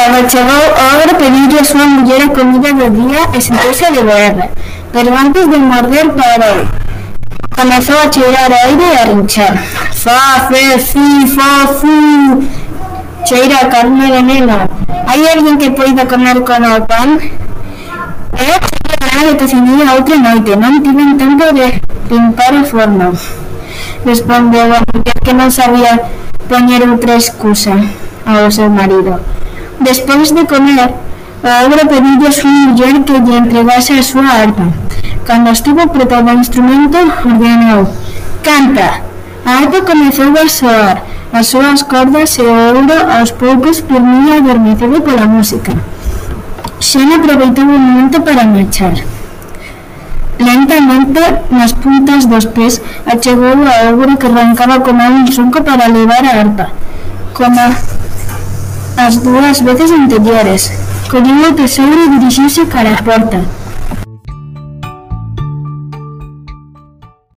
Cando chegou a hora pediu a súa muller a comida do día e sentouse a devorarla, pero antes de morder parou. Comezou a cheirar aire e a rinchar. Fa, fe, fi, fa, fu. Cheira a carne de nena. Hai alguén que poida comer con o pan? Eu cheira de tociñía outra noite, non tiven tempo de limpar o forno. Respondeu a muller que non sabía poñer outra excusa ao seu marido. Despois de comer, ogro pediu a súa muller que lle entregase súa arpa. Cando estivo preto do instrumento, ordenou Canta! A arpa comezou a soar, as súas cordas e o ouro aos poucos dormía adormecido pola música. Xena aproveitou o momento para marchar. Lentamente, nas puntas dos pés, achegou a ogro que arrancaba como un tronco para levar a arpa. Como as dúas veces anteriores, colleu o tesouro e dirixiuse cara á porta.